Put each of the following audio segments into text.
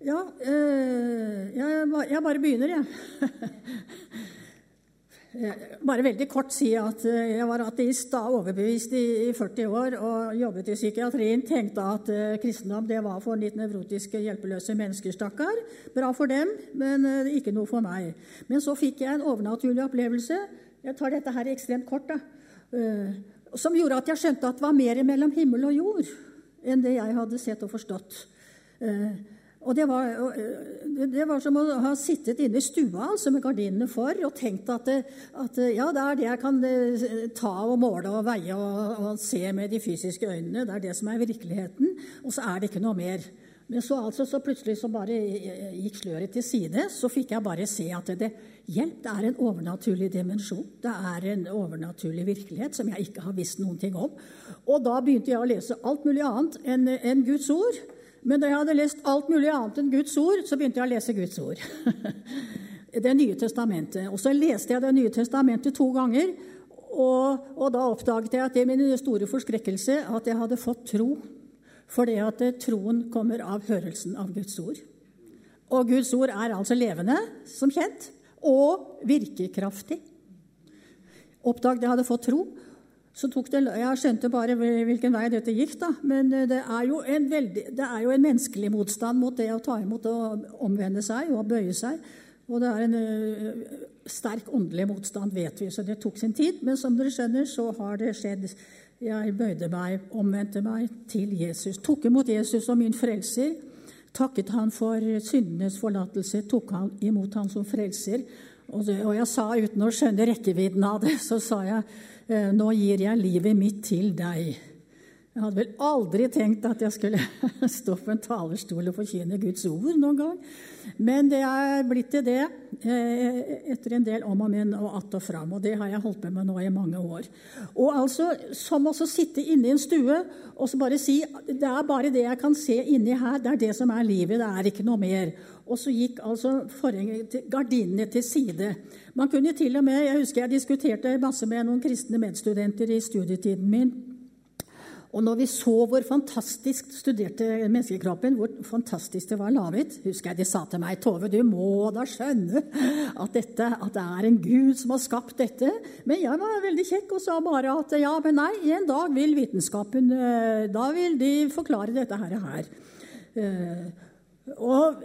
Ja, øh, jeg, jeg, bare begynner, jeg. bare veldig kort si at eh, jeg var ateist, da overbevist i, i 40 år og jobbet i psykiatrien. Tenkte at uh, kristendom det var for litt nevrotiske, hjelpeløse mennesker, stakkar. Bra for dem, men uh, ikke noe for meg. Men så fikk jeg en overnaturlig opplevelse. Jeg tar dette her ekstremt kort, da. Uh, som gjorde at jeg skjønte at det var mer mellom himmel og jord enn det jeg hadde sett og forstått. Uh, og det var, det var, som å ha sittet inne i stua altså med gardinene for og tenkt at, at, ja, det er det jeg kan ta og måle og veie og, og, se med de fysiske øynene. Det er det som er virkeligheten. Og så er det ikke noe mer. Men så, altså, så plutselig så bare gikk sløret til side. Så fikk jeg bare se at det, hjelp, det er en overnaturlig dimensjon. Det er en overnaturlig virkelighet som jeg ikke har visst noen ting om. Og da begynte jeg å lese alt mulig annet enn en Guds ord. Men da jeg hadde lest alt mulig annet enn Guds ord, så begynte jeg å lese Guds ord. Det nye testamentet. Og så leste jeg Det nye testamentet to ganger. Og, og da oppdaget jeg at det min store forskrekkelse at jeg hadde fått tro. Fordi at troen kommer av hørelsen av Guds ord. Og Guds ord er altså levende, som kjent, og virkekraftig. Oppdaget jeg hadde fått tro. Så tok det, Jeg skjønte bare hvilken vei dette gikk, da. Men eh, det er, jo en veldig, det er jo en menneskelig motstand mot det å ta imot og omvende seg og bøye seg. Og det er en uh, sterk åndelig motstand, vet vi, så det tok sin tid. Men som dere skjønner, så har det skjedd. Jeg bøyde meg, omvendte meg til Jesus. Tok imot Jesus som min frelser. Takket han for syndenes forlatelse. Tok han imot han som frelser. Og, det, og jeg sa uten å skjønne rekkevidden av det, så sa jeg Eh, nå gir jeg livet mitt til deg. Jeg hadde vel aldri tenkt at jeg skulle stå på en talerstol og forkynne Guds ord noen gang. Men det er blitt til det eh, etter en del om og men og att og fram. Og det har jeg holdt på med nå i mange år. Og altså, Som å sitte inne i en stue og så bare si det er bare det jeg kan se inni her. Det er det som er livet. Det er ikke noe mer. Og så gikk altså gardinene til side. Man kunne til og med, Jeg husker jeg diskuterte masse med noen kristne medstudenter i studietiden min. Og når vi så hvor fantastisk studerte menneskekroppen, hvor fantastisk det var laget, husker jeg de sa til meg Tove, du må da skjønne at, dette, at det er en Gud som har skapt dette. Men jeg var veldig kjekk og sa bare at ja, men nei, en dag vil vitenskapen eh, Da vil de forklare dette her. her. Og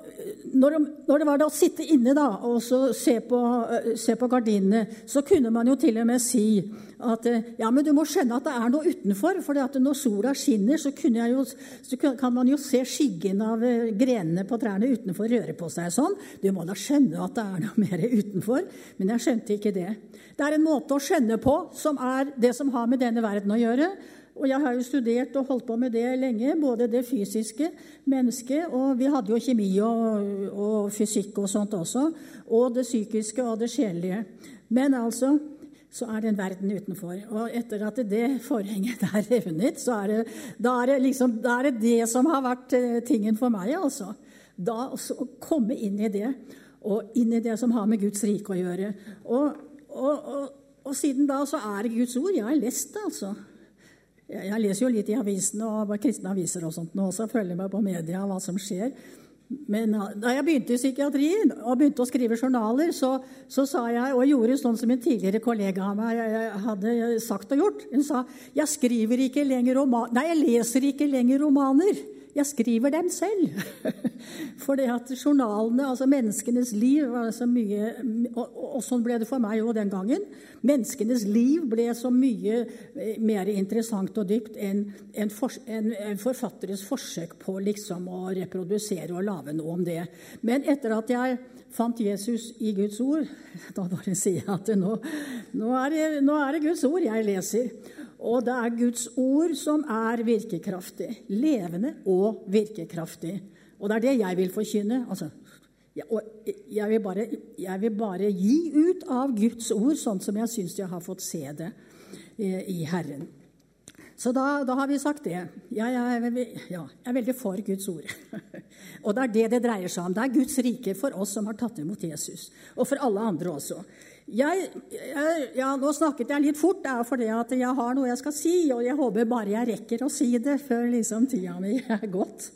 når, når, det var det å sitte inne da, og se på, eh, se på, gardinene, så kunne man jo til og med si at eh, ja, men du må skjønne at det er noe utenfor. For når sola skinner, så, jo, så, kan man jo se skyggen av eh, grenene på trærne utenfor røre på seg sånn. Du må da skjønne at det er noe mer utenfor. Men jeg skjønte ikke det. Det er en måte å skjønne på som er det som har med denne verden å gjøre. Og jeg har jo studert og holdt på med det lenge, både det fysiske mennesket Og vi hadde jo kjemi og, og fysikk og sånt også. Og det psykiske og det sjelelige. Men altså så er det en verden utenfor. Og etter at det forhenget er revnet, så er det, da er det, liksom, da er det det som har vært eh, tingen for meg, altså. Da å komme inn i det, og inn i det som har med Guds rike å gjøre. Og, og, og, og siden da så er det Guds ord. Jeg har lest det, altså. Jeg leser jo litt i avisene og kristne aviser og sånt nå også, følger med på media hva som skjer. Men da jeg begynte i psykiatrien og begynte å skrive journaler, så, så sa jeg, og gjorde sånn som en tidligere kollega av meg hadde sagt og gjort Hun sa jeg skriver ikke lenger romaner, nei, jeg leser ikke lenger romaner. Jeg skriver dem selv. For det at journalene, altså menneskenes liv, var så mye og, og, sånn ble det for meg òg den gangen. Menneskenes liv ble så mye eh, mer interessant og dypt enn en, for, en, en forfatteres forsøk på liksom å reprodusere og lage noe om det. Men etter at jeg fant Jesus i Guds ord, da bare sier jeg at nå, nå, er det, nå er det Guds ord jeg leser. Og det er Guds ord som er virkekraftig. Levende og virkekraftig. Og det er det jeg vil forkynne. Altså, jeg, vil bare, jeg, vil bare, gi ut av Guds ord sånn som jeg syns jeg har fått se det eh, i Herren. Så da, da har vi sagt det. Jeg er, ja, jeg er veldig for Guds ord. og det er det det dreier seg om. Det er Guds rike for oss som har tatt imot Jesus. Og for alle andre også. Jeg, jeg, ja, nå snakket jeg litt fort, er fordi jeg har noe jeg skal si, og jeg håper bare jeg rekker å si det før liksom tida mi er gått.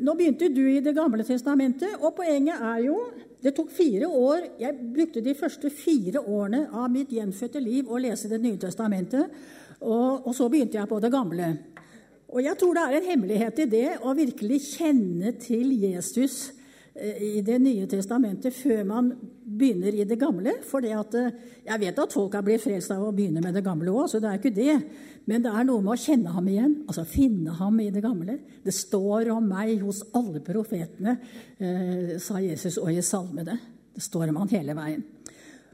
Nå begynte du i Det gamle testamentet, og poenget er jo Det tok fire år. Jeg brukte de første fire årene av mitt gjenfødte liv å lese Det nye testamentet, og, og så begynte jeg på Det gamle. Og jeg tror det er en hemmelighet i det å virkelig kjenne til Jesus i Det nye testamentet før man begynner i det gamle. For eh, jeg vet at folk har blitt frelst av å begynne med det gamle òg, så det er ikke det. Men det er noe med å kjenne ham igjen, altså finne ham i det gamle. Det står om meg hos alle profetene, eh, sa Jesus og i salmene. Det står om han hele veien.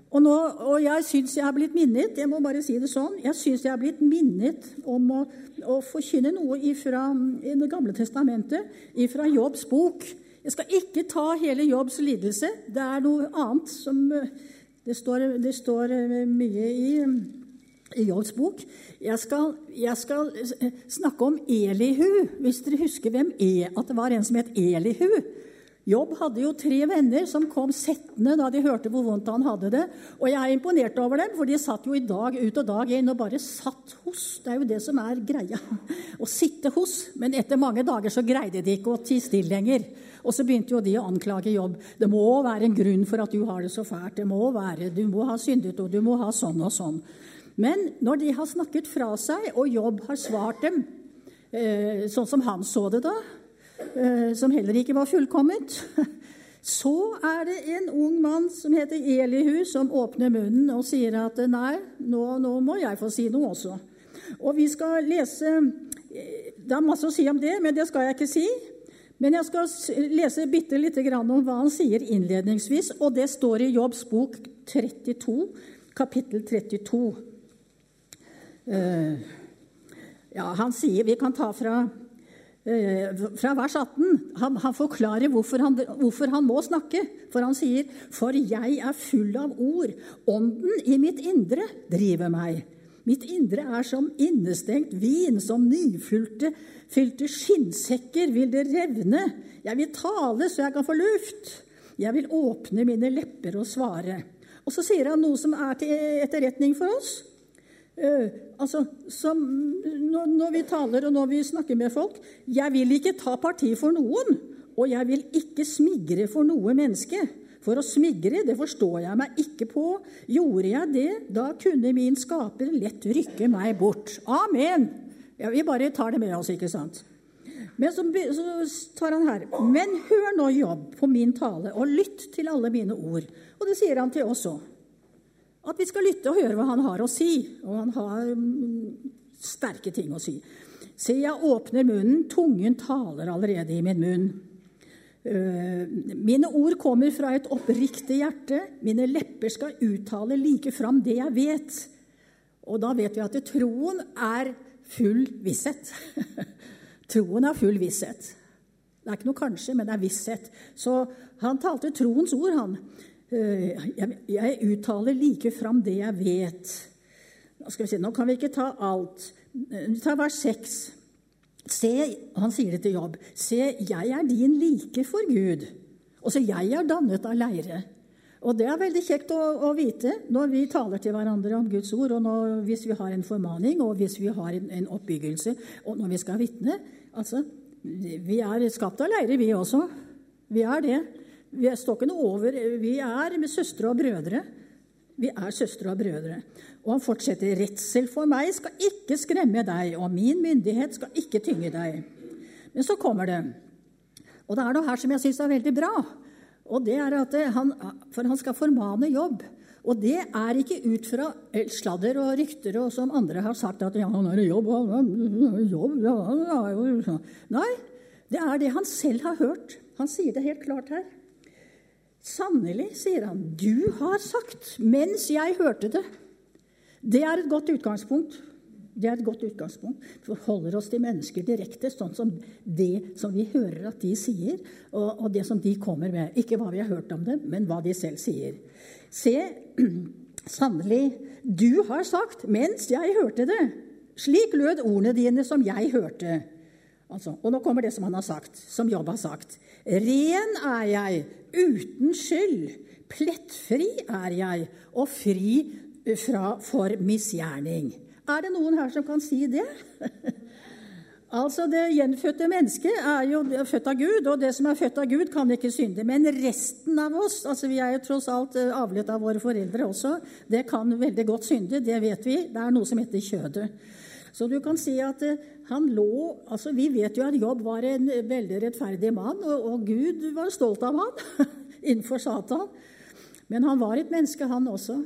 Og, nå, og jeg syns jeg har blitt minnet jeg må bare si det sånn, jeg synes jeg har blitt minnet om å, å forkynne noe fra Det gamle testamentet, fra Jobbs bok. Jeg skal ikke ta hele Jobbs lidelse. Det er noe annet som eh, Det står, det står eh, mye i, i, Jobbs bok. Jeg skal, jeg skal, eh, snakke om Elihu, hvis dere husker hvem er, at det var en som het Elihu. Jobb hadde jo tre venner som kom settende da de hørte hvor vondt han hadde det. Og jeg er imponert over dem, for de satt jo i dag ut og dag inn og bare satt hos. Det er jo det som er greia. Å sitte hos. Men etter mange dager så greide de ikke å tie stille lenger. Og så begynte jo de å anklage Jobb. Det må være en grunn for at du har det så fælt. Det må være, Du må ha syndet, og du må ha sånn og sånn. Men når de har snakket fra seg, og Jobb har svart dem eh, sånn som han så det da, eh, som heller ikke var fullkomment, så er det en ung mann som heter Elihu, som åpner munnen og sier at nei, nå, nå må jeg få si noe også. Og vi skal lese eh, Det er masse å si om det, men det skal jeg ikke si. Men jeg skal lese bitte lite grann om hva han sier innledningsvis, og det står i Jobbs bok 32, kapittel 32. Uh, eh, ja, han sier Vi kan ta fra, uh, fra vers 18. Han, han forklarer hvorfor han, hvorfor han, må snakke. For han sier, 'For jeg er full av ord. Ånden i mitt indre driver meg.' Mitt indre er som innestengt vin, som nyfylte fylte skinnsekker vil det revne. Jeg vil tale så jeg kan få luft. Jeg vil åpne mine lepper og svare. Og så sier han noe som er til etterretning for oss. Uh, altså, som, når, når, vi taler og når vi snakker med folk Jeg vil ikke ta parti for noen, og jeg vil ikke smigre for noe menneske. For å smigre, det forstår jeg meg ikke på. Gjorde jeg det, da kunne min skaper lett rykke meg bort. Amen. Ja, vi bare tar det med oss, ikke sant? Men så, tar han her Men hør nå, Jobb, på min tale, og lytt til alle mine ord. Og det sier han til oss òg. At vi skal lytte og høre hva han har å si. Og han har mm, sterke ting å si. Se, jeg åpner munnen, tungen taler allerede i min munn. Eh, mine ord kommer fra et oppriktig hjerte. Mine lepper skal uttale like fram det jeg vet. Og da vet vi at troen er full visshet. troen er full visshet. Det er ikke noe kanskje, men det er visshet. Så han talte troens ord, han. Eh, jeg uttaler like fram det jeg vet. Nå, skal vi se, nå kan vi ikke ta alt. Ta vers 6. Se, han sier det til Jobb. Se, jeg er din like for Gud. Også jeg er dannet av leire. Og det er veldig kjekt å, å vite når vi taler til hverandre om Guds ord, og når, hvis vi har en formaning, og hvis vi har en, en oppbyggelse, og når vi skal vitne. Altså, vi er skapt av leire, vi også. Vi er det. Vi står ikke noe over. Vi er med søstre og brødre. Vi er søstre og brødre. Og han fortsetter. Redsel for meg skal ikke skremme deg, og min myndighet skal ikke tynge deg. Men så kommer det. Og det er noe her som jeg syns er veldig bra. Og det er at han, For han skal formane jobb. Og det er ikke ut fra sladder og rykter og som andre har sagt at ja, han i jobb, jobb ja, ja, Nei, det er det han selv har hørt. Han sier det helt klart her. Sannelig, sier han, du har sagt mens jeg hørte det. Det er et godt utgangspunkt. Det er et godt utgangspunkt. Vi forholder oss til mennesker direkte, sånn som det som vi hører at de sier, og, og det som de kommer med. Ikke hva vi har hørt om dem, men hva de selv sier. Se, sannelig, du har sagt mens jeg hørte det. Slik lød ordene dine som jeg hørte. Altså, og nå kommer det som han har sagt, som Jobb har sagt. Ren er jeg, uten skyld. Plettfri er jeg, og fri fra, for misgjerning. Er det noen her som kan si det? Altså, Det gjenfødte mennesket er jo født av Gud, og det som er født av Gud, kan ikke synde. Men resten av oss, altså vi er jo tross alt eh, avlet av våre foreldre også, det kan veldig godt synde. Det vet vi. Det er noe som heter kjødet. Så du kan si at eh, han lå altså Vi vet jo at Jobb var en veldig rettferdig mann, og, og Gud var stolt av han innenfor Satan. Men han var et menneske, han også.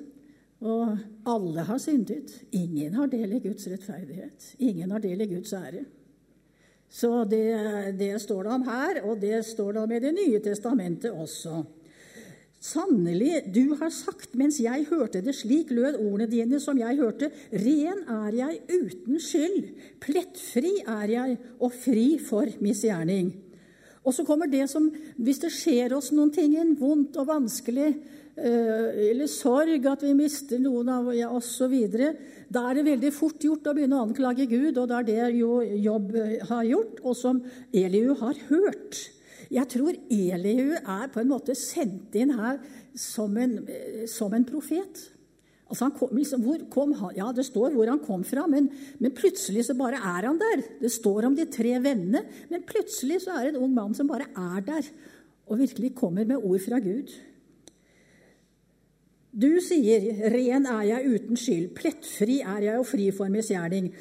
Og alle har syndet. Ingen har del i Guds rettferdighet. Ingen har del i Guds ære. Så det, det, står det om her, og det står det om i Det nye testamentet også. Sannelig, du har sagt mens jeg hørte det, slik lød ordene dine som jeg hørte, ren er jeg uten skyld, plettfri er jeg og fri for misgjerning. Og så kommer det som, hvis det skjer oss noen ting, vondt og vanskelig, eller sorg, at vi mister noen av oss osv. Da er det veldig fort gjort å begynne å anklage Gud, og det er det jo Jobb eh, har gjort, og som Eliu har hørt. Jeg tror Eliu er på en måte sendt inn her som en, eh, som en profet. Altså kom, liksom, kom han? Ja, Det står hvor han kom fra, men, men, plutselig så bare er han der. Det står om de tre vennene, men plutselig så er det en ung mann som bare er der og virkelig kommer med ord fra Gud. Du sier, 'Ren er jeg uten skyld, plettfri er jeg og fri for misgjerning'.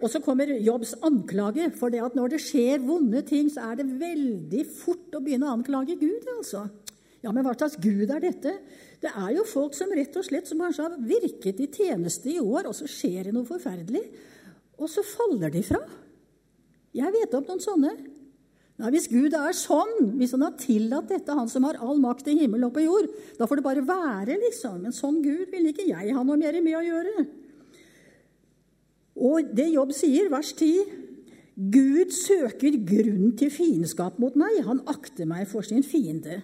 Og så kommer Jobbs anklage, for det at når det skjer vonde ting, så er det veldig fort å begynne å anklage Gud. altså. Ja, Men hva slags Gud er dette? Det er jo folk som rett og slett som kanskje har virket i tjeneste i år, og så skjer det noe forferdelig, og så faller de fra. Jeg vet om noen sånne. Nei, Hvis Gud er sånn, hvis han har tillatt dette, han som har all makt i himmel og på jord, da får det bare være, liksom. En sånn Gud vil ikke jeg ha noe mer med å gjøre. Og det Jobb sier, vers 10 Gud søker grunn til fiendskap mot meg. Han akter meg for sin fiende.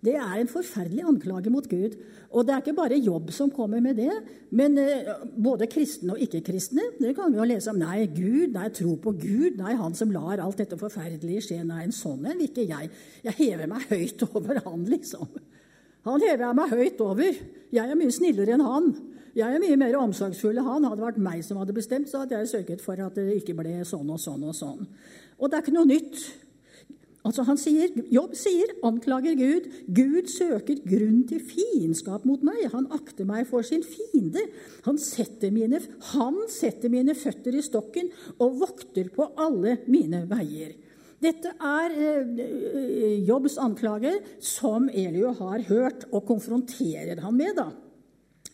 Det er en forferdelig anklage mot Gud. Og det er ikke bare jobb som kommer med det, men eh, både kristne og ikke-kristne. Det kan vi jo lese om. Nei, Gud, nei, tro på Gud. Nei, han som lar alt dette forferdelige skje. Nei, en sånn en vil ikke jeg. Jeg hever meg høyt over han, liksom. Han hever jeg meg høyt over. Jeg er mye snillere enn han. Jeg er mye mer omsorgsfull enn han. Hadde det vært meg som hadde bestemt, så hadde jeg sørget for at det ikke ble sånn og sånn og sånn. Og det er ikke noe nytt. Altså han sier, Jobb sier, anklager Gud. Gud søker grunn til fiendskap mot meg. Han akter meg for sin fiende. Han setter, mine, han setter mine føtter i stokken og vokter på alle mine veier. Dette er eh, Jobbs anklager som Eliu har hørt og konfronterer han med. da.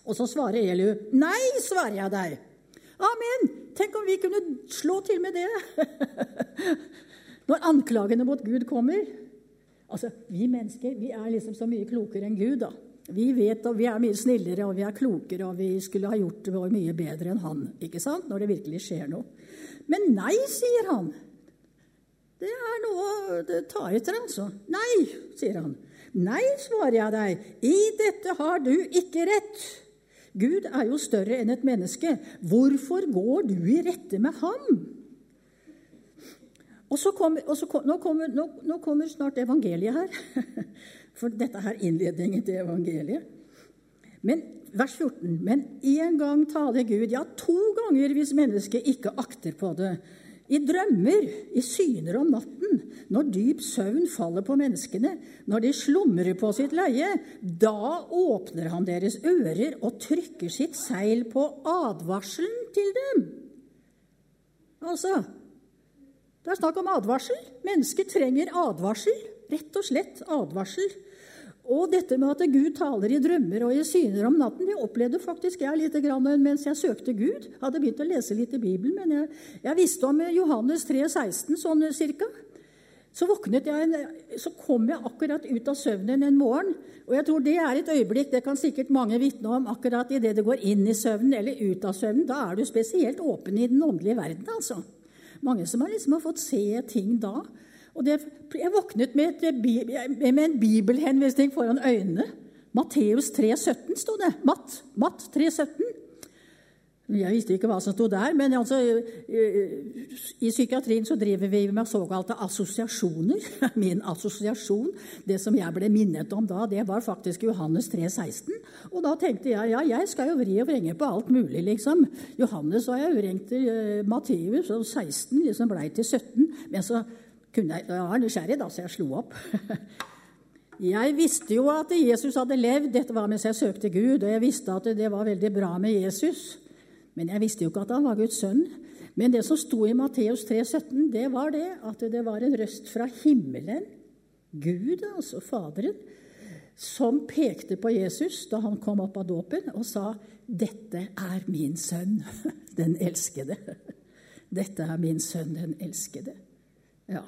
Og så svarer Eliu, 'Nei', svarer jeg der. Amen! Tenk om vi kunne slå til med det! Når anklagene mot Gud kommer altså, Vi mennesker vi er liksom så mye klokere enn Gud. da. Vi vet og vi er mye snillere og vi er klokere, og vi skulle ha gjort det mye bedre enn han ikke sant? når det virkelig skjer noe. Men nei, sier han. Det er noe det tar etter, altså. Nei, sier han. Nei, svarer jeg deg, i dette har du ikke rett. Gud er jo større enn et menneske. Hvorfor går du i rette med ham? Og, så kommer, og så, nå, kommer, nå, nå, kommer, snart evangeliet her. For dette er innledningen til evangeliet. Men vers 14. Men én gang taler Gud, ja, to ganger hvis mennesket ikke akter på det. I drømmer, i syner om natten, når dyp søvn faller på menneskene, når de slumrer på sitt leie, da åpner han deres ører og trykker sitt seil på advarselen til dem. Altså, det er snakk om advarsel. Mennesker trenger advarsel. Rett og slett advarsel. Og dette med at Gud taler i drømmer og i syner om natten, det opplevde faktisk jeg litt mens jeg søkte Gud. Hadde begynt å lese litt i Bibelen, men jeg, jeg visste om Johannes 3, 16, sånn cirka. Så våknet jeg, så kom jeg akkurat ut av søvnen en morgen. Og jeg tror det er et øyeblikk, det kan sikkert mange vitne om, akkurat idet du går inn i søvnen eller ut av søvnen. Da er du spesielt åpen i den åndelige verden, altså. Mange som har, liksom fått se ting da. Og det, jeg våknet med, et, med en bibelhenvisning foran øynene. Matteus 3,17 sto det. Matt, Matt 3,17. Jeg visste ikke hva som sto der, men altså, i psykiatrien så driver vi med såkalte assosiasjoner. Min assosiasjon, det som jeg ble minnet om da, det var faktisk Johannes 3, 16. Og da tenkte jeg ja, jeg skal jo vri og vrenge på alt mulig, liksom. Johannes har jeg vrengt til uh, Matteus, og 16 liksom blei til 17. Men så kunne jeg, jeg var nysgjerrig, da, så jeg slo opp. Jeg visste jo at Jesus hadde levd, dette var mens jeg søkte Gud, og jeg visste at det var veldig bra med Jesus. Men jeg visste jo ikke at han var Guds sønn. Men det som sto i Matteus 3,17, det var det at det var en røst fra himmelen, Gud, altså Faderen, som pekte på Jesus da han kom opp av dåpen, og sa 'Dette er min sønn, den elskede'. Dette er min sønn, den elskede. Ja.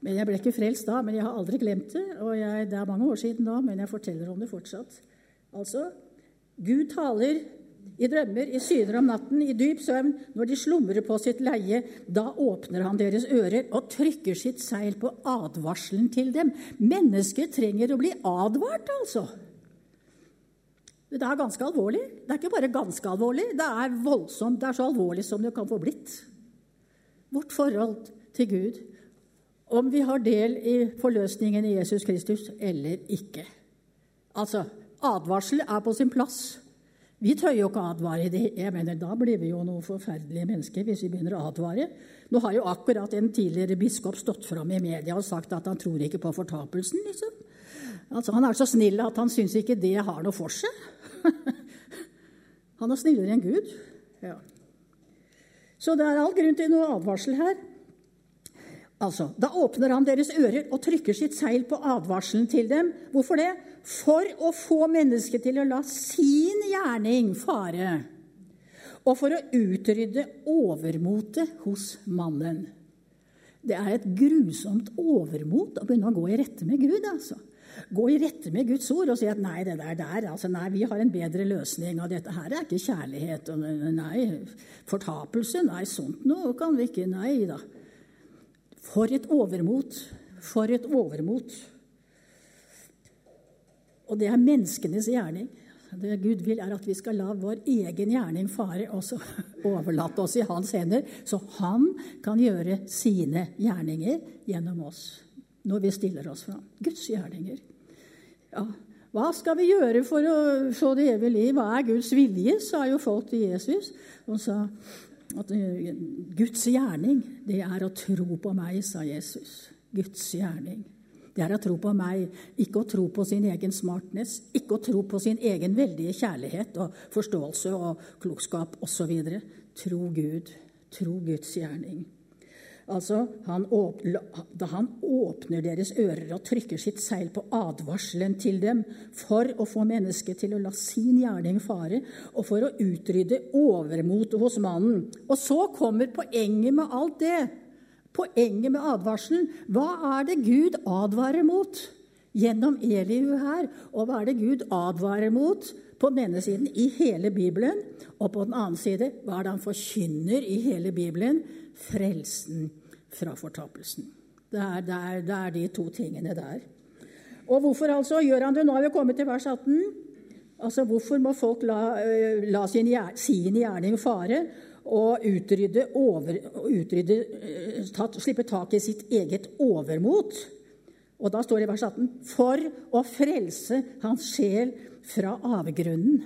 Men Jeg ble ikke frelst da, men jeg har aldri glemt det. og jeg, Det er mange år siden da, men jeg forteller om det fortsatt. Altså, Gud taler i drømmer, i syner om natten, i dyp søvn, når de slumrer på sitt leie, da åpner han deres ører og trykker sitt seil på advarselen til dem. Mennesket trenger å bli advart, altså. Det er ganske alvorlig. Det er ikke bare ganske alvorlig, det er voldsomt. Det er så alvorlig som det kan få blitt. Vårt forhold til Gud, om vi har del i forløsningen i Jesus Kristus eller ikke. Altså, advarsel er på sin plass. Vi tør jo ikke advare. Det. Jeg mener, Da blir vi jo noen forferdelige mennesker hvis vi begynner å advare. Nå har jo akkurat en tidligere biskop stått fram i media og sagt at han tror ikke på fortapelsen. liksom. Altså, Han er så snill at han syns ikke det har noe for seg. han er snillere enn Gud. Ja. Så det er all grunn til noe advarsel her. Altså, Da åpner han deres ører og trykker sitt seil på advarselen til dem. Hvorfor det? For å få mennesket til å la sin gjerning fare. Og for å utrydde overmotet hos mannen. Det er et grusomt overmot å begynne å gå i rette med Gud. altså. Gå i rette med Guds ord og si at nei, det der, der altså, nei, vi har en bedre løsning. Og dette her er ikke kjærlighet. Og nei, fortapelse. Nei, sånt noe kan vi ikke. Nei da. For et overmot! For et overmot! Og det er menneskenes gjerning. Det Gud vil, er at vi skal la vår egen gjerning fare, og så overlate oss i hans hender, så han kan gjøre sine gjerninger gjennom oss når vi stiller oss fram. Guds gjerninger. Ja. Hva skal vi gjøre for å få det evige liv? Hva er Guds vilje? sa jo folk til Jesus. Og sa at eh, Guds gjerning, det er å tro på meg, sa Jesus. Guds gjerning. Det er å tro på meg, ikke å tro på sin egen smartness, ikke å tro på sin egen veldige kjærlighet og forståelse og klokskap osv. Tro Gud. Tro Guds gjerning. Altså, han Da han åpner deres ører og trykker sitt seil på advarselen til dem for å få mennesket til å la sin gjerning fare, og for å utrydde overmotet hos mannen. Og så kommer poenget med alt det. Poenget med advarselen. Hva er det Gud advarer mot? Gjennom Elihu her. Og hva er det Gud advarer mot på den ene siden i hele Bibelen? Og på den annen side, hva er det han forkynner i hele Bibelen? Frelsen fra fortapelsen. Det er, det, er, det er, de to tingene der. Og hvorfor altså gjør han det? Nå har vi kommet til vers 18. Altså, Hvorfor må folk la, øh, la sin, sin, gjerning fare og utrydde, over, utrydde øh, tatt, slippe tak i sitt eget overmot? Og da står det i vers 18 for å frelse hans sjel fra avgrunnen.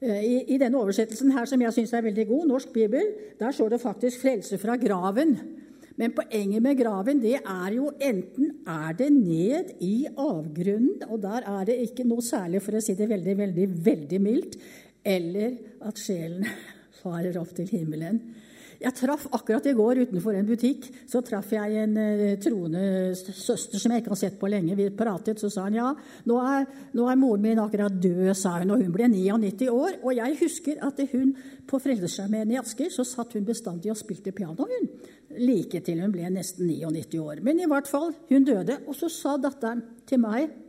Eh, I, denne oversettelsen her, som jeg syns er veldig god, Norsk bibel, der står det faktisk 'frelse fra graven'. Men poenget med graven det er jo enten er det ned i avgrunnen, og der er det ikke noe særlig, for å si det veldig, veldig, veldig mildt, eller at sjelen farer opp til himmelen. Jeg traff akkurat i går utenfor en butikk så traff jeg en uh, troende søster som jeg ikke har sett på lenge. Vi pratet, så sa han ja, nå er, nå er moren min akkurat død, sa hun. Og hun ble 99 år. Og jeg husker at hun på Frelsesarmeen i Asker så satt hun bestandig og spilte piano, hun. Like til hun ble nesten 99 år. Men i hvert fall, hun døde. Og så sa datteren til meg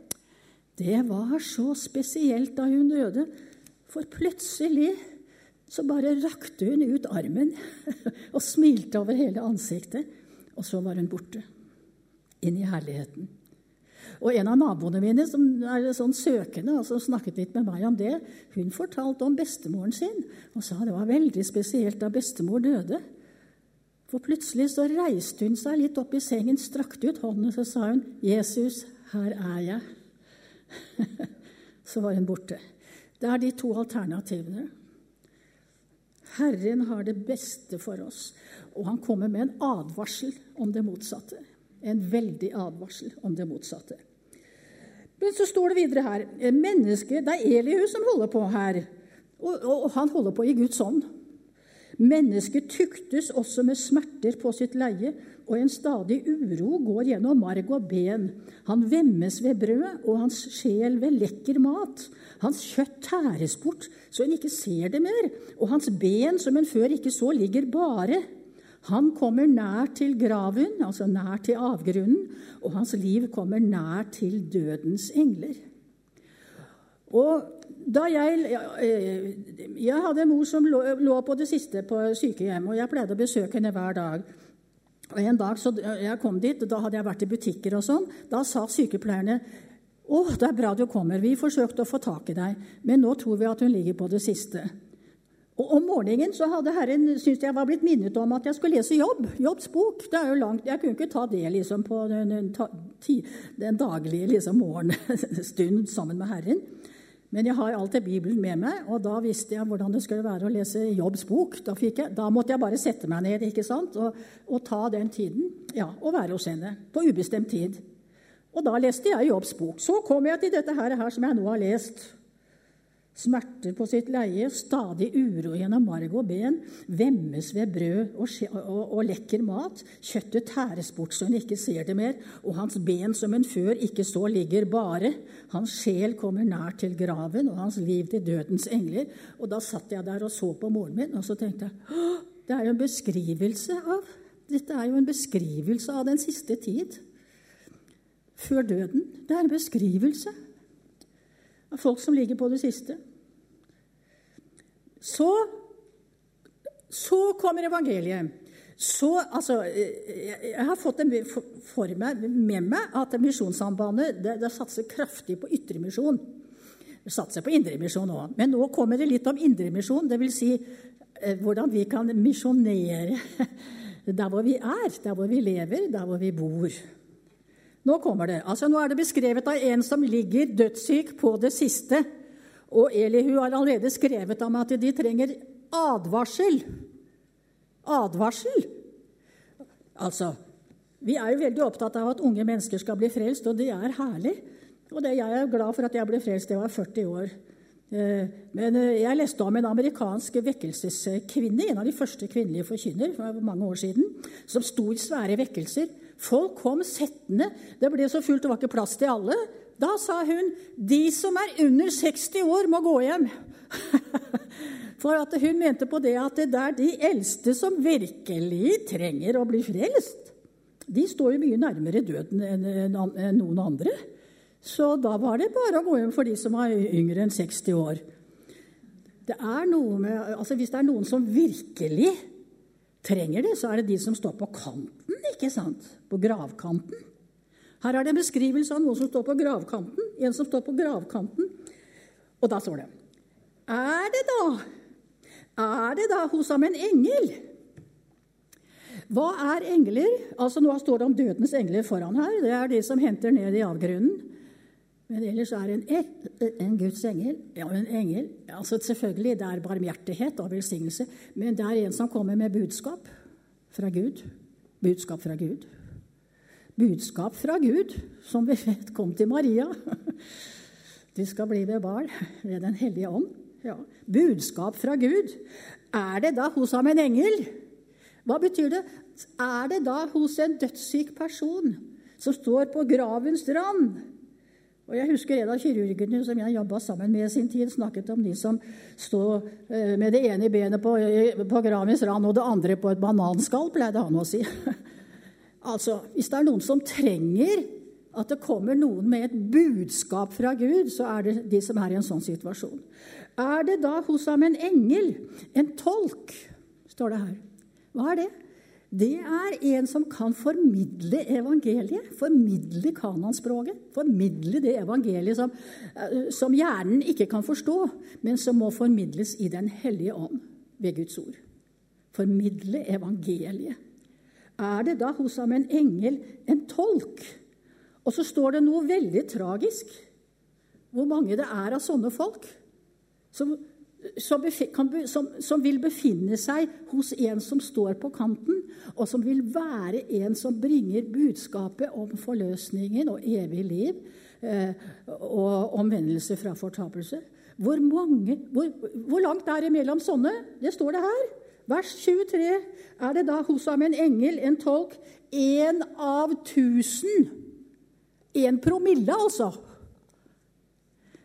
det var så spesielt da hun døde, for plutselig så bare rakte hun ut armen og smilte over hele ansiktet. Og så var hun borte. Inn i herligheten. Og en av naboene mine som er sånn søkende, og som snakket litt med meg om det, hun fortalte om bestemoren sin og sa det var veldig spesielt da bestemor døde. For plutselig så reiste hun seg litt opp i sengen, strakte ut hånden, og så sa hun, 'Jesus, her er jeg.' så var hun borte. Det er de to alternativene. Herren har det beste for oss, og han kommer med en advarsel om det motsatte. En veldig advarsel om det motsatte. Men så står det videre her mennesket, Det er Elihu som holder på her, og, og, og han holder på i Guds ånd. Mennesket tuktes også med smerter på sitt leie, og en stadig uro går gjennom marg og ben. Han vemmes ved brød, og hans sjel ved lekker mat. Hans kjøtt tæres bort, så en ikke ser det mer, og hans ben, som en før ikke så, ligger bare. Han kommer nær til graven, altså nær til avgrunnen, og hans liv kommer nær til dødens engler. Og jeg, eh, jeg hadde en mor som lå, på det siste på sykehjem, og jeg pleide å besøke henne hver dag. Og En dag så jeg kom dit, da hadde jeg vært i butikker og sånn. Da sa sykepleierne å, det er bra du kommer. Vi forsøkte å få tak i deg, men nå tror vi at hun ligger på det siste. Og Om morgenen så hadde Herren syntes jeg var blitt minnet om at jeg skulle lese jobb. Jobbs bok. Det er jo langt. Jeg kunne ikke ta det liksom på den, den, den daglige liksom, morgenstund sammen med Herren. Men jeg har alltid Bibelen med meg, og da visste jeg hvordan det skulle være å lese Jobbs bok. Da, jeg, da måtte jeg bare sette meg ned ikke sant? Og, og, ta den tiden ja, og være hos henne på ubestemt tid. Og da leste jeg Jobbs bok. Så kom jeg til dette her, her som jeg nå har lest. Smerter på sitt leie, stadig uro gjennom marg og ben, vemmes ved brød og, og, og, lekker mat. Kjøttet tæres bort så hun ikke ser det mer, og hans ben som en før ikke så, ligger bare. Hans sjel kommer nær til graven, og hans liv til dødens engler. Og da satt jeg der og så på moren min, og så tenkte jeg det er jo en beskrivelse av dette er jo en beskrivelse av den siste tid. Før døden. Det er en beskrivelse av folk som ligger på det siste. Så, så kommer evangeliet. Så, altså, jeg har fått for meg, med meg at Misjonssambandet det, det satser kraftig på ytremisjon. Det satser på indremisjon òg. Men nå kommer det litt om indremisjon, dvs. Si, eh, hvordan vi kan misjonere der hvor vi er, der hvor vi lever, der hvor vi bor. Nå kommer det. Altså, nå er det beskrevet av en som ligger dødssyk på det siste. Og Elihu har allerede skrevet om at de trenger advarsel. Advarsel! Altså, vi er jo veldig opptatt av at unge mennesker skal bli frelst, og det er herlig. Og det, jeg er glad for at jeg ble frelst. Jeg var 40 år. Eh, men eh, jeg leste om en amerikansk vekkelseskvinne, en av de første kvinnelige forkynner for mange år siden, som sto i svære vekkelser. Folk kom settende. Det ble så fullt, det var ikke plass til alle. Da sa hun de som er under 60 år, må gå hjem. For at hun mente på det at det er de eldste som virkelig trenger å bli frelst. De står jo mye nærmere døden enn noen andre. Så da var det bare å gå hjem for de som var yngre enn 60 år. Det med, altså hvis det er noen som virkelig trenger det, så er det de som står på kanten, ikke sant? På gravkanten. Her er det en beskrivelse av noen som står på gravkanten. En som står på gravkanten. Og da står det Er det da Er det da hos ham en engel? Hva er engler? Altså Nå står det om dødens engler foran her. Det er de som henter ned i avgrunnen. Men ellers er en, en Guds engel ja, en engel, altså Selvfølgelig, det er barmhjertighet og velsignelse, men det er en som kommer med budskap fra Gud. Budskap fra Gud budskap fra Gud, som vi vet kom til Maria. Du skal bli ved barn ved Den hellige ånd. Ja. Budskap fra Gud. Er det da hos ham en engel? Hva betyr det? Er det da hos en dødssyk person som står på gravens rand? Og Jeg husker en av kirurgene som jeg jobba sammen med i sin tid, snakket om de som står eh, med det ene benet på, på gravens rand og det andre på et bananskall, pleide han å si. Altså, Hvis det er noen som trenger at det kommer noen med et budskap fra Gud, så er det de som er i en sånn situasjon. Er det da hos ham en engel, en tolk, står det her. Hva er det? det er en som kan formidle evangeliet. Formidle kanonspråket. Formidle det evangeliet som, eh, som, hjernen ikke kan forstå, men som må formidles i Den hellige ånd ved Guds ord. Formidle evangeliet. Er det da hos ham en engel, en tolk? Og så står det noe veldig tragisk. Hvor mange det er av sånne folk som som, som, som, vil befinne seg hos en som står på kanten, og som vil være en som bringer budskapet om forløsningen og evig liv eh, og omvendelse fra fortapelse. Hvor, mange, hvor, hvor, langt er det mellom sånne? Det står det her. Vers 23 er det da hos ham en engel, en tolk, én av tusen. Én promille, altså.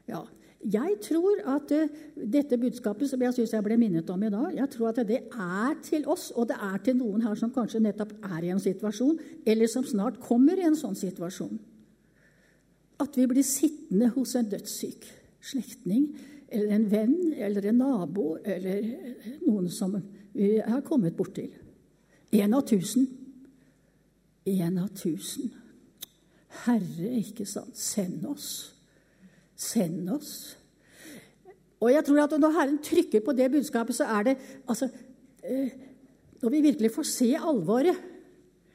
Ja, jeg tror at uh, dette budskapet som jeg syns jeg ble minnet om i dag, jeg tror at det er til oss, og det er til noen her som kanskje nettopp er i en situasjon, eller som snart kommer i en sånn situasjon. At vi blir sittende hos en dødssyk slektning eller en venn eller en nabo eller noen som vi har kommet borti. Én av tusen. Én av tusen. Herre, ikke sant, send oss. Send oss. Og jeg tror at Når Herren trykker på det budskapet, så er det altså, eh, Når vi virkelig får se alvoret,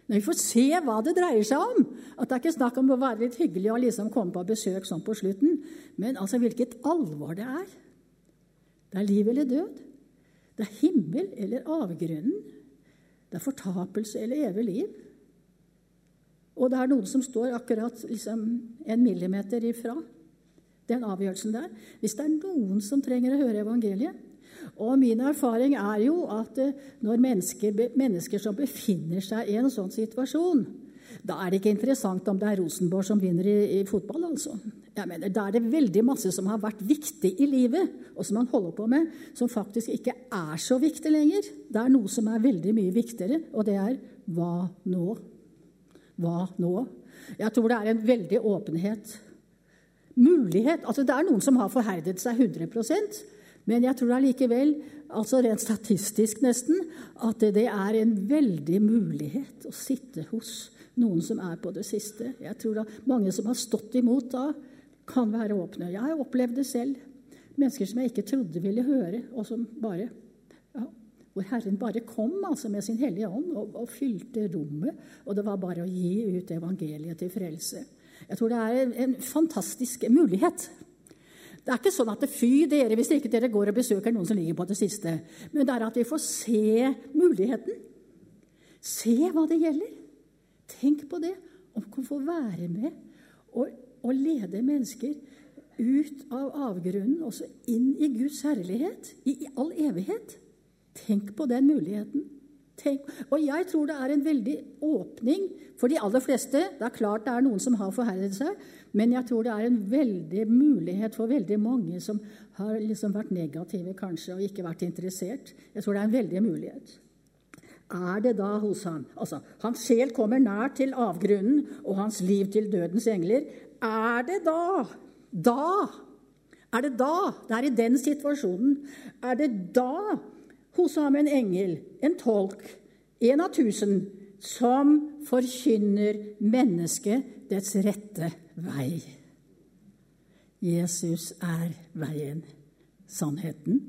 når vi får se hva det dreier seg om At det er ikke snakk om å være litt hyggelig og liksom komme på besøk sånn på slutten, men altså hvilket alvor det er. Det er liv eller død. Det er himmel eller avgrunnen. Det er fortapelse eller evig liv. Og det er noen som står akkurat liksom, en millimeter ifra den avgjørelsen der. Hvis det er noen som trenger å høre evangeliet. Og min erfaring er jo at eh, når mennesker, mennesker som befinner seg i en sånn situasjon, da er det ikke interessant om det er Rosenborg som vinner i, i fotball. altså. Jeg mener, Da er det veldig masse som har vært viktig i livet, og som man holder på med, som faktisk ikke er så viktig lenger. Det er noe som er veldig mye viktigere, og det er hva nå? Hva nå? Jeg tror det er en veldig åpenhet mulighet altså Det er noen som har forherdet seg 100% men jeg tror allikevel, altså rent statistisk nesten, at det er en veldig mulighet å sitte hos noen som er på det siste. Jeg tror da mange som har stått imot da, kan være åpne. Jeg har opplevd det selv. Mennesker som jeg ikke trodde ville høre, og som bare ja, Hvor Herren bare kom altså med sin Hellige Ånd og, og fylte rommet. Og det var bare å gi ut evangeliet til frelse. Jeg tror det er en fantastisk mulighet. Det er ikke sånn at det fy dere hvis ikke dere går og besøker noen som ligger på det siste. Men det er at vi får se muligheten. Se hva det gjelder. Tenk på det. Om vi kan få være med og, og lede mennesker ut av avgrunnen, også inn i Guds herlighet, i, i all evighet. Tenk på den muligheten. Tenk, og jeg tror det er en veldig åpning for de aller fleste. Det er klart det er noen som har forherdet seg, men jeg tror det er en veldig mulighet for veldig mange som har liksom vært negative kanskje og ikke vært interessert. Jeg tror det er en veldig mulighet. Er det da hos ham Altså, hans sjel kommer nær til avgrunnen og hans liv til dødens engler. Er det da Da! Er det da? Det er i den situasjonen. Er det da hos ham en engel, en tolk, en av tusen, som forkynner mennesket dets rette vei. Jesus er veien, sannheten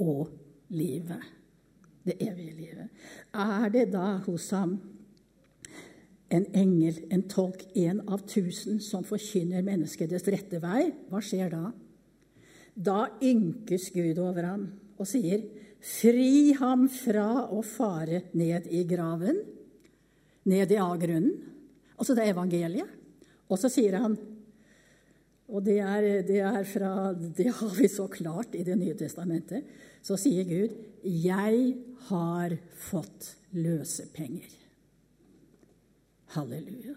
og livet. Det evige livet. Er det da hos ham en engel, en tolk, en av tusen, som forkynner mennesket dets rette vei? Hva skjer da? Da ynkes Gud over ham og sier, Fri ham fra å fare ned i graven, ned i avgrunnen. Altså det er evangeliet. Og så sier han og det, er, det, er fra, det har vi så klart i Det nye testamentet. Så sier Gud, 'Jeg har fått løsepenger'. Halleluja.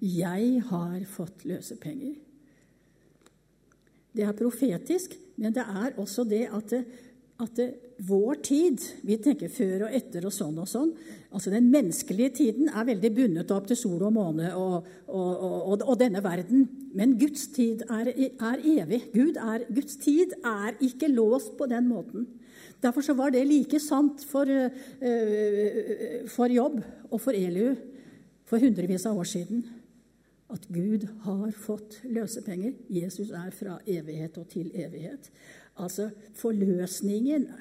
Jeg har fått løsepenger. Det er profetisk, men det er også det at det, at det, vår tid Vi tenker før og etter og sånn og sånn. Altså Den menneskelige tiden er veldig bundet opp til sol og måne og, og, og, og denne verden. Men Guds tid er, er evig. Gud er, Guds tid er ikke låst på den måten. Derfor så var det like sant for, uh, for Jobb og for Eliu for hundrevis av år siden. At Gud har fått løsepenger. Jesus er fra evighet og til evighet. Altså forløsningen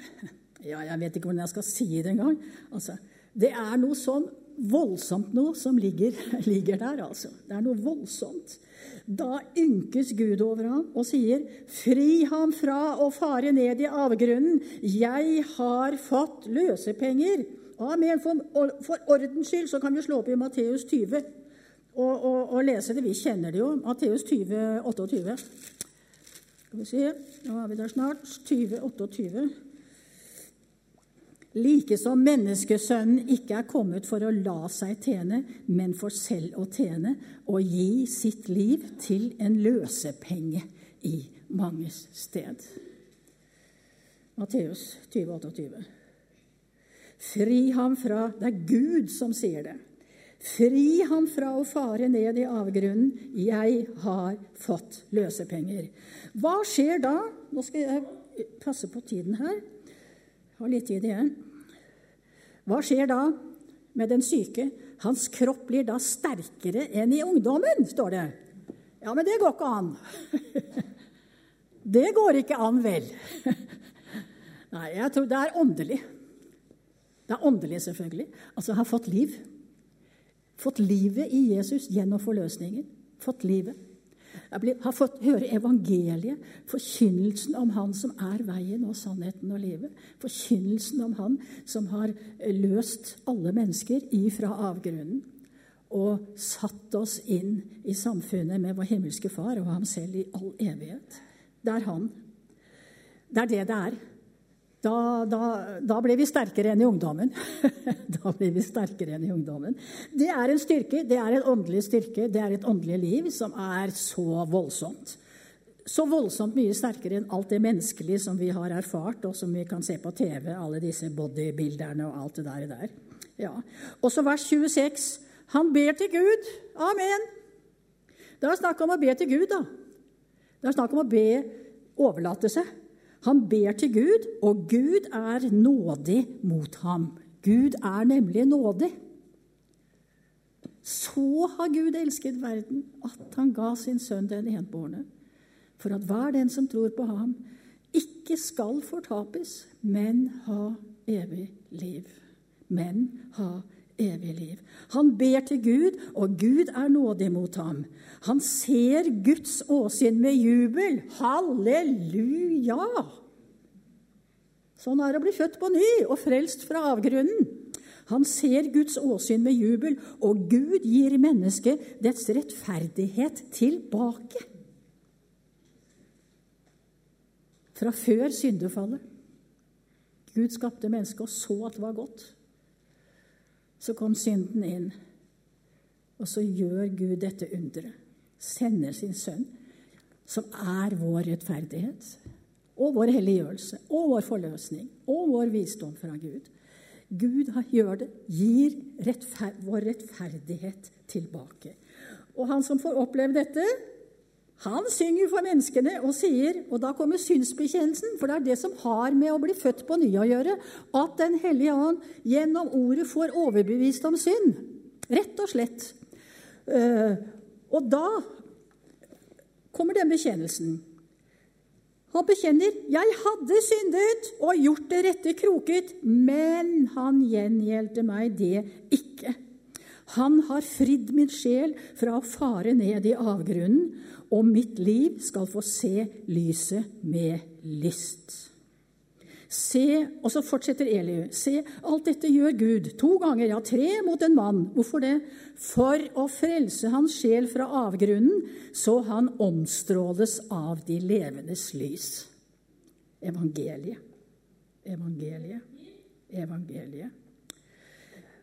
Ja, jeg vet ikke hvordan jeg skal si det engang. Altså, det er noe sånn voldsomt noe som ligger, ligger der, altså. Det er noe voldsomt. Da ynkes Gud over ham og sier, 'Fri ham fra å fare ned i avgrunnen. Jeg har fått løsepenger.' Amen. For, for ordens skyld så kan vi slå opp i Matteus 20 og, og, og, lese det. Vi kjenner det jo. Matteus 20, 28. Skal vi se, nå er vi der snart. 20, 28. Like som menneskesønnen ikke er kommet for å la seg tjene, men for selv å tjene og gi sitt liv til en løsepenge i manges sted. Matteus 20, 28. Fri ham fra Det er Gud som sier det. Fri ham fra å fare ned i avgrunnen. Jeg har fått løsepenger. Hva skjer da? Nå skal jeg passe på tiden her. Jeg har litt tid igjen. Hva skjer da med den syke? Hans kropp blir da sterkere enn i ungdommen, står det. Ja, men det går ikke an. Det går ikke an, vel? Nei, jeg tror det er åndelig. Det er åndelig, selvfølgelig. Altså, har fått liv. Fått livet i Jesus gjennom forløsningen. Fått livet. Jeg har fått høre evangeliet, forkynnelsen om Han som er veien og sannheten og livet. Forkynnelsen om Han som har løst alle mennesker ifra avgrunnen og satt oss inn i samfunnet med vår himmelske Far og ham selv i all evighet. Det er Han. Det er det det er. Da, da, da, ble vi sterkere enn i ungdommen. da ble vi sterkere enn i ungdommen. Det er en styrke, det er en åndelig styrke, det er et åndelig liv som er så voldsomt. Så voldsomt mye sterkere enn alt det menneskelige som vi har erfart, og som vi kan se på TV, alle disse bodybilderne og alt det der. der. Ja. Og så vers 26. Han ber til Gud. Amen. Det er snakk om å be til Gud, da. Det er snakk om å be overlate seg. Han ber til Gud, og Gud er nådig mot ham. Gud er nemlig nådig. Så har Gud elsket verden at han ga sin sønn den enbårne, for at hver den som tror på ham, ikke skal fortapes, men ha evig liv. Men ha evig liv. Han ber til Gud, og Gud er nådig mot ham. Han ser Guds åsyn med jubel. Halleluja! Sånn er det å bli født på ny og frelst fra avgrunnen. Han ser Guds åsyn med jubel, og Gud gir mennesket dets rettferdighet tilbake. Fra før syndefallet. Gud skapte mennesket og så at det var godt. Så kom synden inn, og så gjør Gud dette underet. Sender sin sønn, som er vår rettferdighet, og vår helliggjørelse, og vår forløsning, og vår visdom fra Gud. Gud gjør det, gir rettfer vår rettferdighet tilbake. Og han som får oppleve dette, han synger for menneskene og sier, og da kommer synsbekjennelsen, for det er det som har med å bli født på ny å gjøre, at Den hellige ånd gjennom ordet får overbevist om synd. Rett og slett. Eh, og da kommer den bekjennelsen. Han bekjenner 'Jeg hadde syndet og gjort det rette kroket', men han gjengjeldte meg det ikke. Han har fridd min sjel fra å fare ned i avgrunnen, og mitt liv skal få se lyset med lyst. Se, Og så fortsetter Eliu. Se, alt dette gjør Gud to ganger, ja, tre mot en mann. Hvorfor det? For å frelse hans sjel fra avgrunnen, så han omstråles av de levendes lys. Evangeliet. Evangeliet. Evangeliet.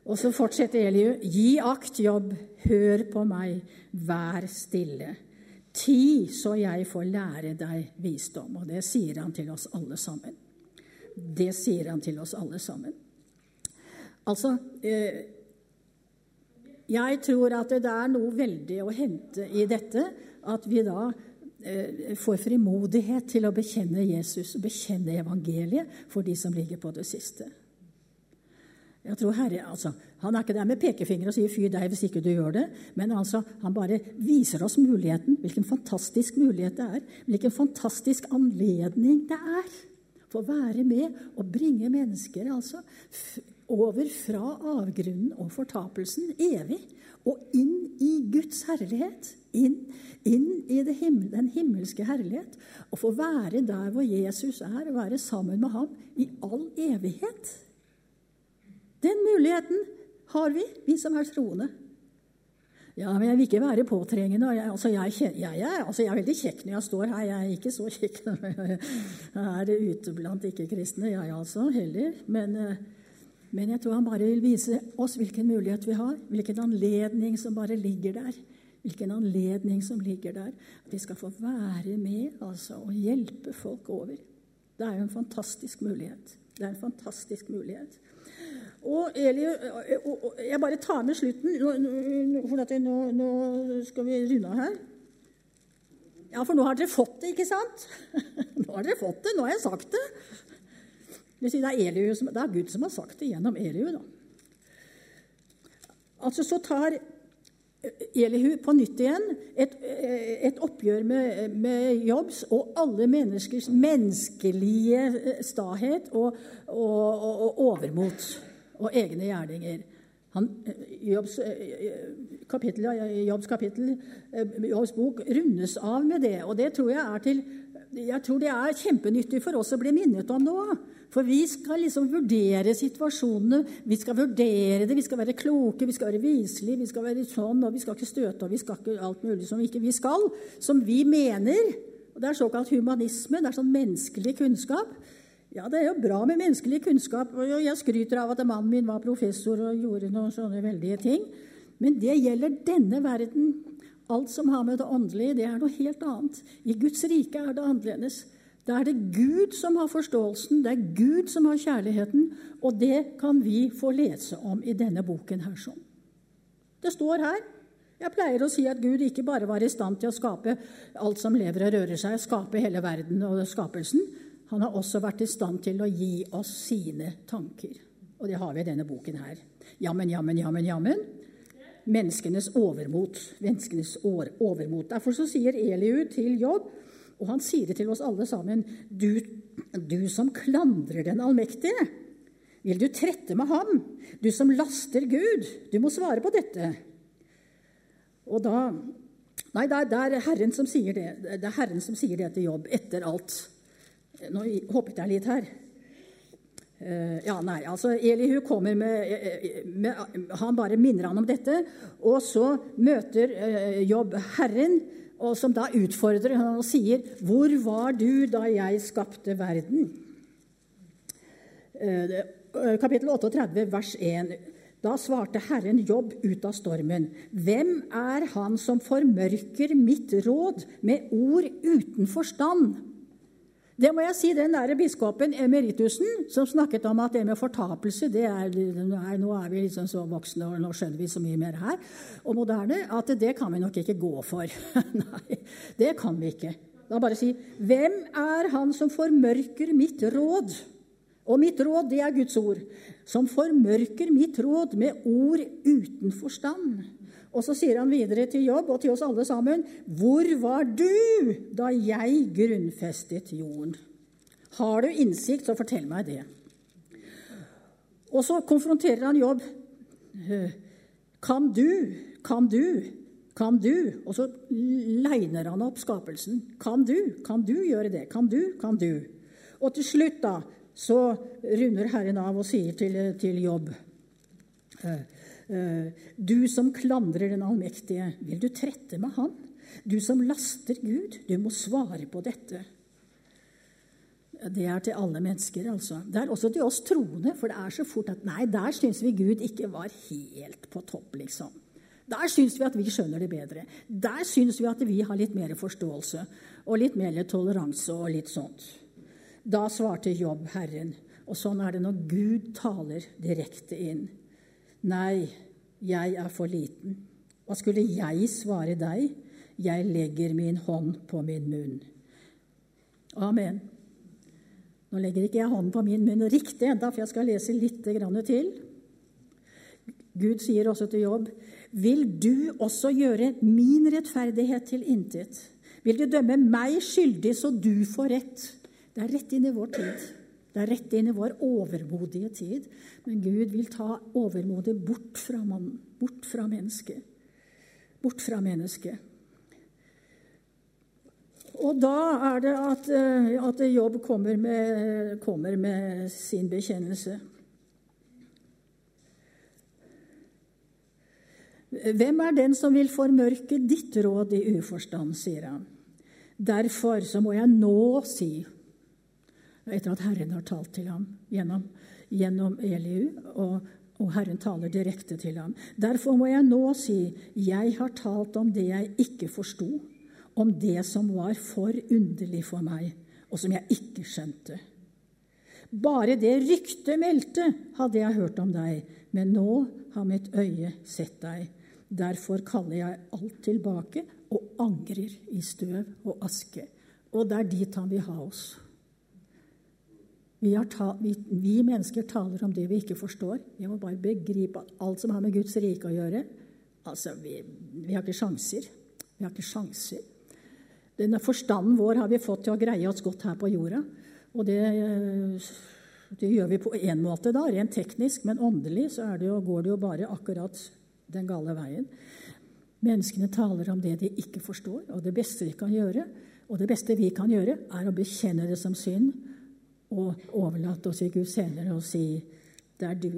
Og så fortsetter Eliu. Gi akt, jobb, hør på meg, vær stille. Ti, så jeg får lære deg visdom. Og det sier han til oss alle sammen. Det sier han til oss alle sammen. Altså eh, Jeg tror at det er noe veldig å hente i dette. At vi da eh, får frimodighet til å bekjenne Jesus, bekjenne evangeliet for de som ligger på det siste. Jeg tror Herre, altså, Han er ikke der med pekefinger og sier 'fy deg hvis ikke du gjør det', men altså, han bare viser oss muligheten. Hvilken fantastisk mulighet det er. Hvilken fantastisk anledning det er. For å være med og bringe mennesker altså, over fra avgrunnen og fortapelsen evig og inn i Guds herlighet. Inn, inn i himmel, den himmelske herlighet. Og få være der hvor Jesus er, og være sammen med ham i all evighet. Den muligheten har vi, vi som er troende. Ja, men jeg vil ikke være påtrengende. Jeg, altså, jeg, jeg, altså, jeg, er veldig kjekk når jeg står her. Jeg er ikke så kjekk når jeg er ute blant ikke-kristne, jeg altså, heller. Men, eh, men, jeg tror han bare vil vise oss hvilken mulighet vi har, hvilken anledning som bare ligger der. Hvilken anledning som ligger der. At vi skal få være med altså, og hjelpe folk over. Det er jo en fantastisk mulighet. Det er en fantastisk mulighet. Og Eli, Jeg bare tar med slutten, for nå, nå skal vi runde av her. Ja, for nå har dere fått det, ikke sant? Nå har dere fått det. Nå har jeg sagt det. Det er, Eliu det er Gud som har sagt det gjennom Eliu. Da. Altså, Så tar Elihu på nytt igjen et, et oppgjør med, med, Jobbs og alle menneskers menneskelige stahet og, og, og, og overmot og egne gjerninger. Han, Jobbs, kapittel, Jobbs kapittel, Jobbs bok, rundes av med det. Og det tror jeg er til jeg tror det er kjempenyttig for oss å bli minnet om nå. For vi skal liksom vurdere situasjonene. Vi skal vurdere det, vi skal være kloke, vi skal være viselige, vi skal være sånn, og vi skal ikke støte, og vi skal ikke alt mulig som ikke vi skal. Som vi mener. Og Det er såkalt humanisme. Det er sånn menneskelig kunnskap. Ja, det er jo bra med menneskelig kunnskap, og jeg skryter av at mannen min var professor og gjorde noen sånne veldige ting. Men det gjelder denne verden. Alt som har med det åndelige, det er noe helt annet. I Guds rike er det annerledes. Da er det Gud som har forståelsen, det er Gud som har kjærligheten, og det kan vi få lese om i denne boken her. sånn. Det står her. Jeg pleier å si at Gud ikke bare var i stand til å skape alt som lever og rører seg, skape hele verden og skapelsen, han har også vært i stand til å gi oss sine tanker. Og det har vi i denne boken her. Jammen, jammen, jammen, jammen. Menneskenes overmot. Menneskenes overmot. Derfor så sier Eliu til Jobb, og han sier det til oss alle sammen, du, du som klandrer den allmektige. Vil du trette med ham, du som laster Gud? Du må svare på dette. Og da Nei, det er, det er Herren som sier det. Det er Herren som sier det til Jobb etter alt. Nå hoppet jeg litt her. Uh, ja, nei, altså Elihu kommer med, med, Han bare minner han om dette. Og så møter uh, Jobb Herren, og som da utfordrer han og sier, 'Hvor var du da jeg skapte verden?' Kapittel 38, vers 1. Da svarte Herren Jobb ut av stormen. Hvem er han som formørker mitt råd med ord uten forstand? Det må jeg si, den der biskopen emeritusen som snakket om at det med fortapelse det er, nei, Nå er vi liksom så voksne, og nå skjønner vi så mye mer her. Og moderne. At det kan vi nok ikke gå for. nei, det kan vi ikke. Da bare si Hvem er han som formørker mitt råd? Og mitt råd, det er Guds ord. Som formørker mitt råd med ord uten forstand. Og så sier han videre til jobb og til oss alle sammen.: Hvor var du da jeg grunnfestet jorden? Har du innsikt, så fortell meg det. Og så konfronterer han jobb. Kan du, kan du, kan du? Og så leiner han opp skapelsen. Kan du, kan du gjøre det? Kan du, kan du? Og til slutt, da, så runder Herren av og sier til, til jobb Eh, du som klandrer den allmektige, vil du trette med han? Du som laster Gud, du må svare på dette. Det er til alle mennesker, altså. Det er også til oss troende, for det er så fort at Nei, der syns vi Gud ikke var helt på topp, liksom. Der syns vi at vi skjønner det bedre. Der syns vi at vi har litt mer forståelse og litt mer toleranse og litt sånt. Da svarte Jobb Herren, og sånn er det når Gud taler direkte inn. Nei, jeg er for liten. Hva skulle jeg svare deg? Jeg legger min hånd på min munn. Amen. Nå legger ikke jeg hånden på min munn riktig enda, for jeg skal lese litt til. Gud sier også til Jobb, vil du også gjøre min rettferdighet til intet? Vil du dømme meg skyldig så du får rett? Det er rett inn i vår tid. Det er rett inn i vår overmodige tid. Men Gud vil ta overmodet bort fra mannen, bort fra mennesket. Bort fra mennesket. Og da er det at, eh, at Jobb kommer med, kommer med sin bekjennelse. Hvem er den som vil formørke ditt råd i uforstand, sier han. Derfor så må jeg nå si, etter at Herren har talt til ham gjennom, gjennom Eliu, og, og Herren taler direkte til ham. Derfor må jeg nå si, jeg har talt om det jeg ikke forsto, om det som var for underlig for meg, og som jeg ikke skjønte. Bare det ryktet meldte, hadde jeg hørt om deg, men nå har mitt øye sett deg. Derfor kaller jeg alt tilbake og angrer i støv og aske. Og det er dit han vil ha oss. Vi, ta, vi, vi, mennesker taler om det vi ikke forstår. Vi må bare begripe alt som har med Guds rike å gjøre. Altså, vi, vi har ikke sjanser. Vi har ikke sjanser. Denne forstanden vår har vi fått til å greie oss godt her på jorda. Og det, det gjør vi på én måte, da, rent teknisk, men åndelig så det jo, går det jo bare akkurat den gale veien. Menneskene taler om det de ikke forstår, og det beste vi kan gjøre, og det beste vi kan gjøre, er å bekjenne det som synd og overlate oss i Guds hender og si det er, du,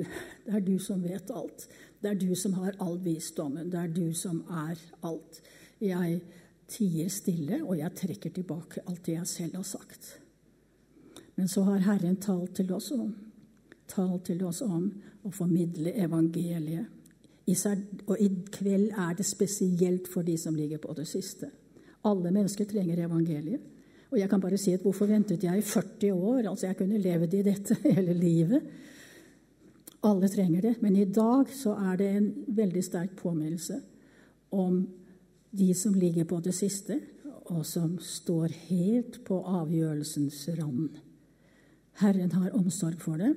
det er du som vet alt. Det er du som har all visdommen. Det er du som er alt. Jeg tier stille, og jeg trekker tilbake alt det jeg selv har sagt. Men så har Herren talt til oss om, talt til oss om å formidle evangeliet og i kveld er det spesielt for de som ligger på det siste. Alle mennesker trenger evangeliet. Og jeg kan bare si at hvorfor ventet jeg i 40 år? Altså, jeg kunne levd i dette hele livet. Alle trenger det. Men i dag så er det en veldig sterk påminnelse om de som ligger på det siste, og som står helt på avgjørelsens rand. Herren har omsorg for dem.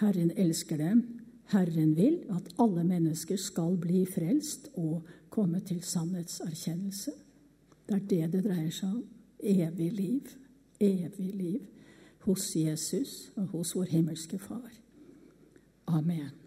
Herren elsker dem. Herren vil at alle mennesker skal bli frelst og komme til sannhetserkjennelse. Det er det det dreier seg om. Evig liv. Evig liv hos Jesus og hos vår himmelske Far. Amen.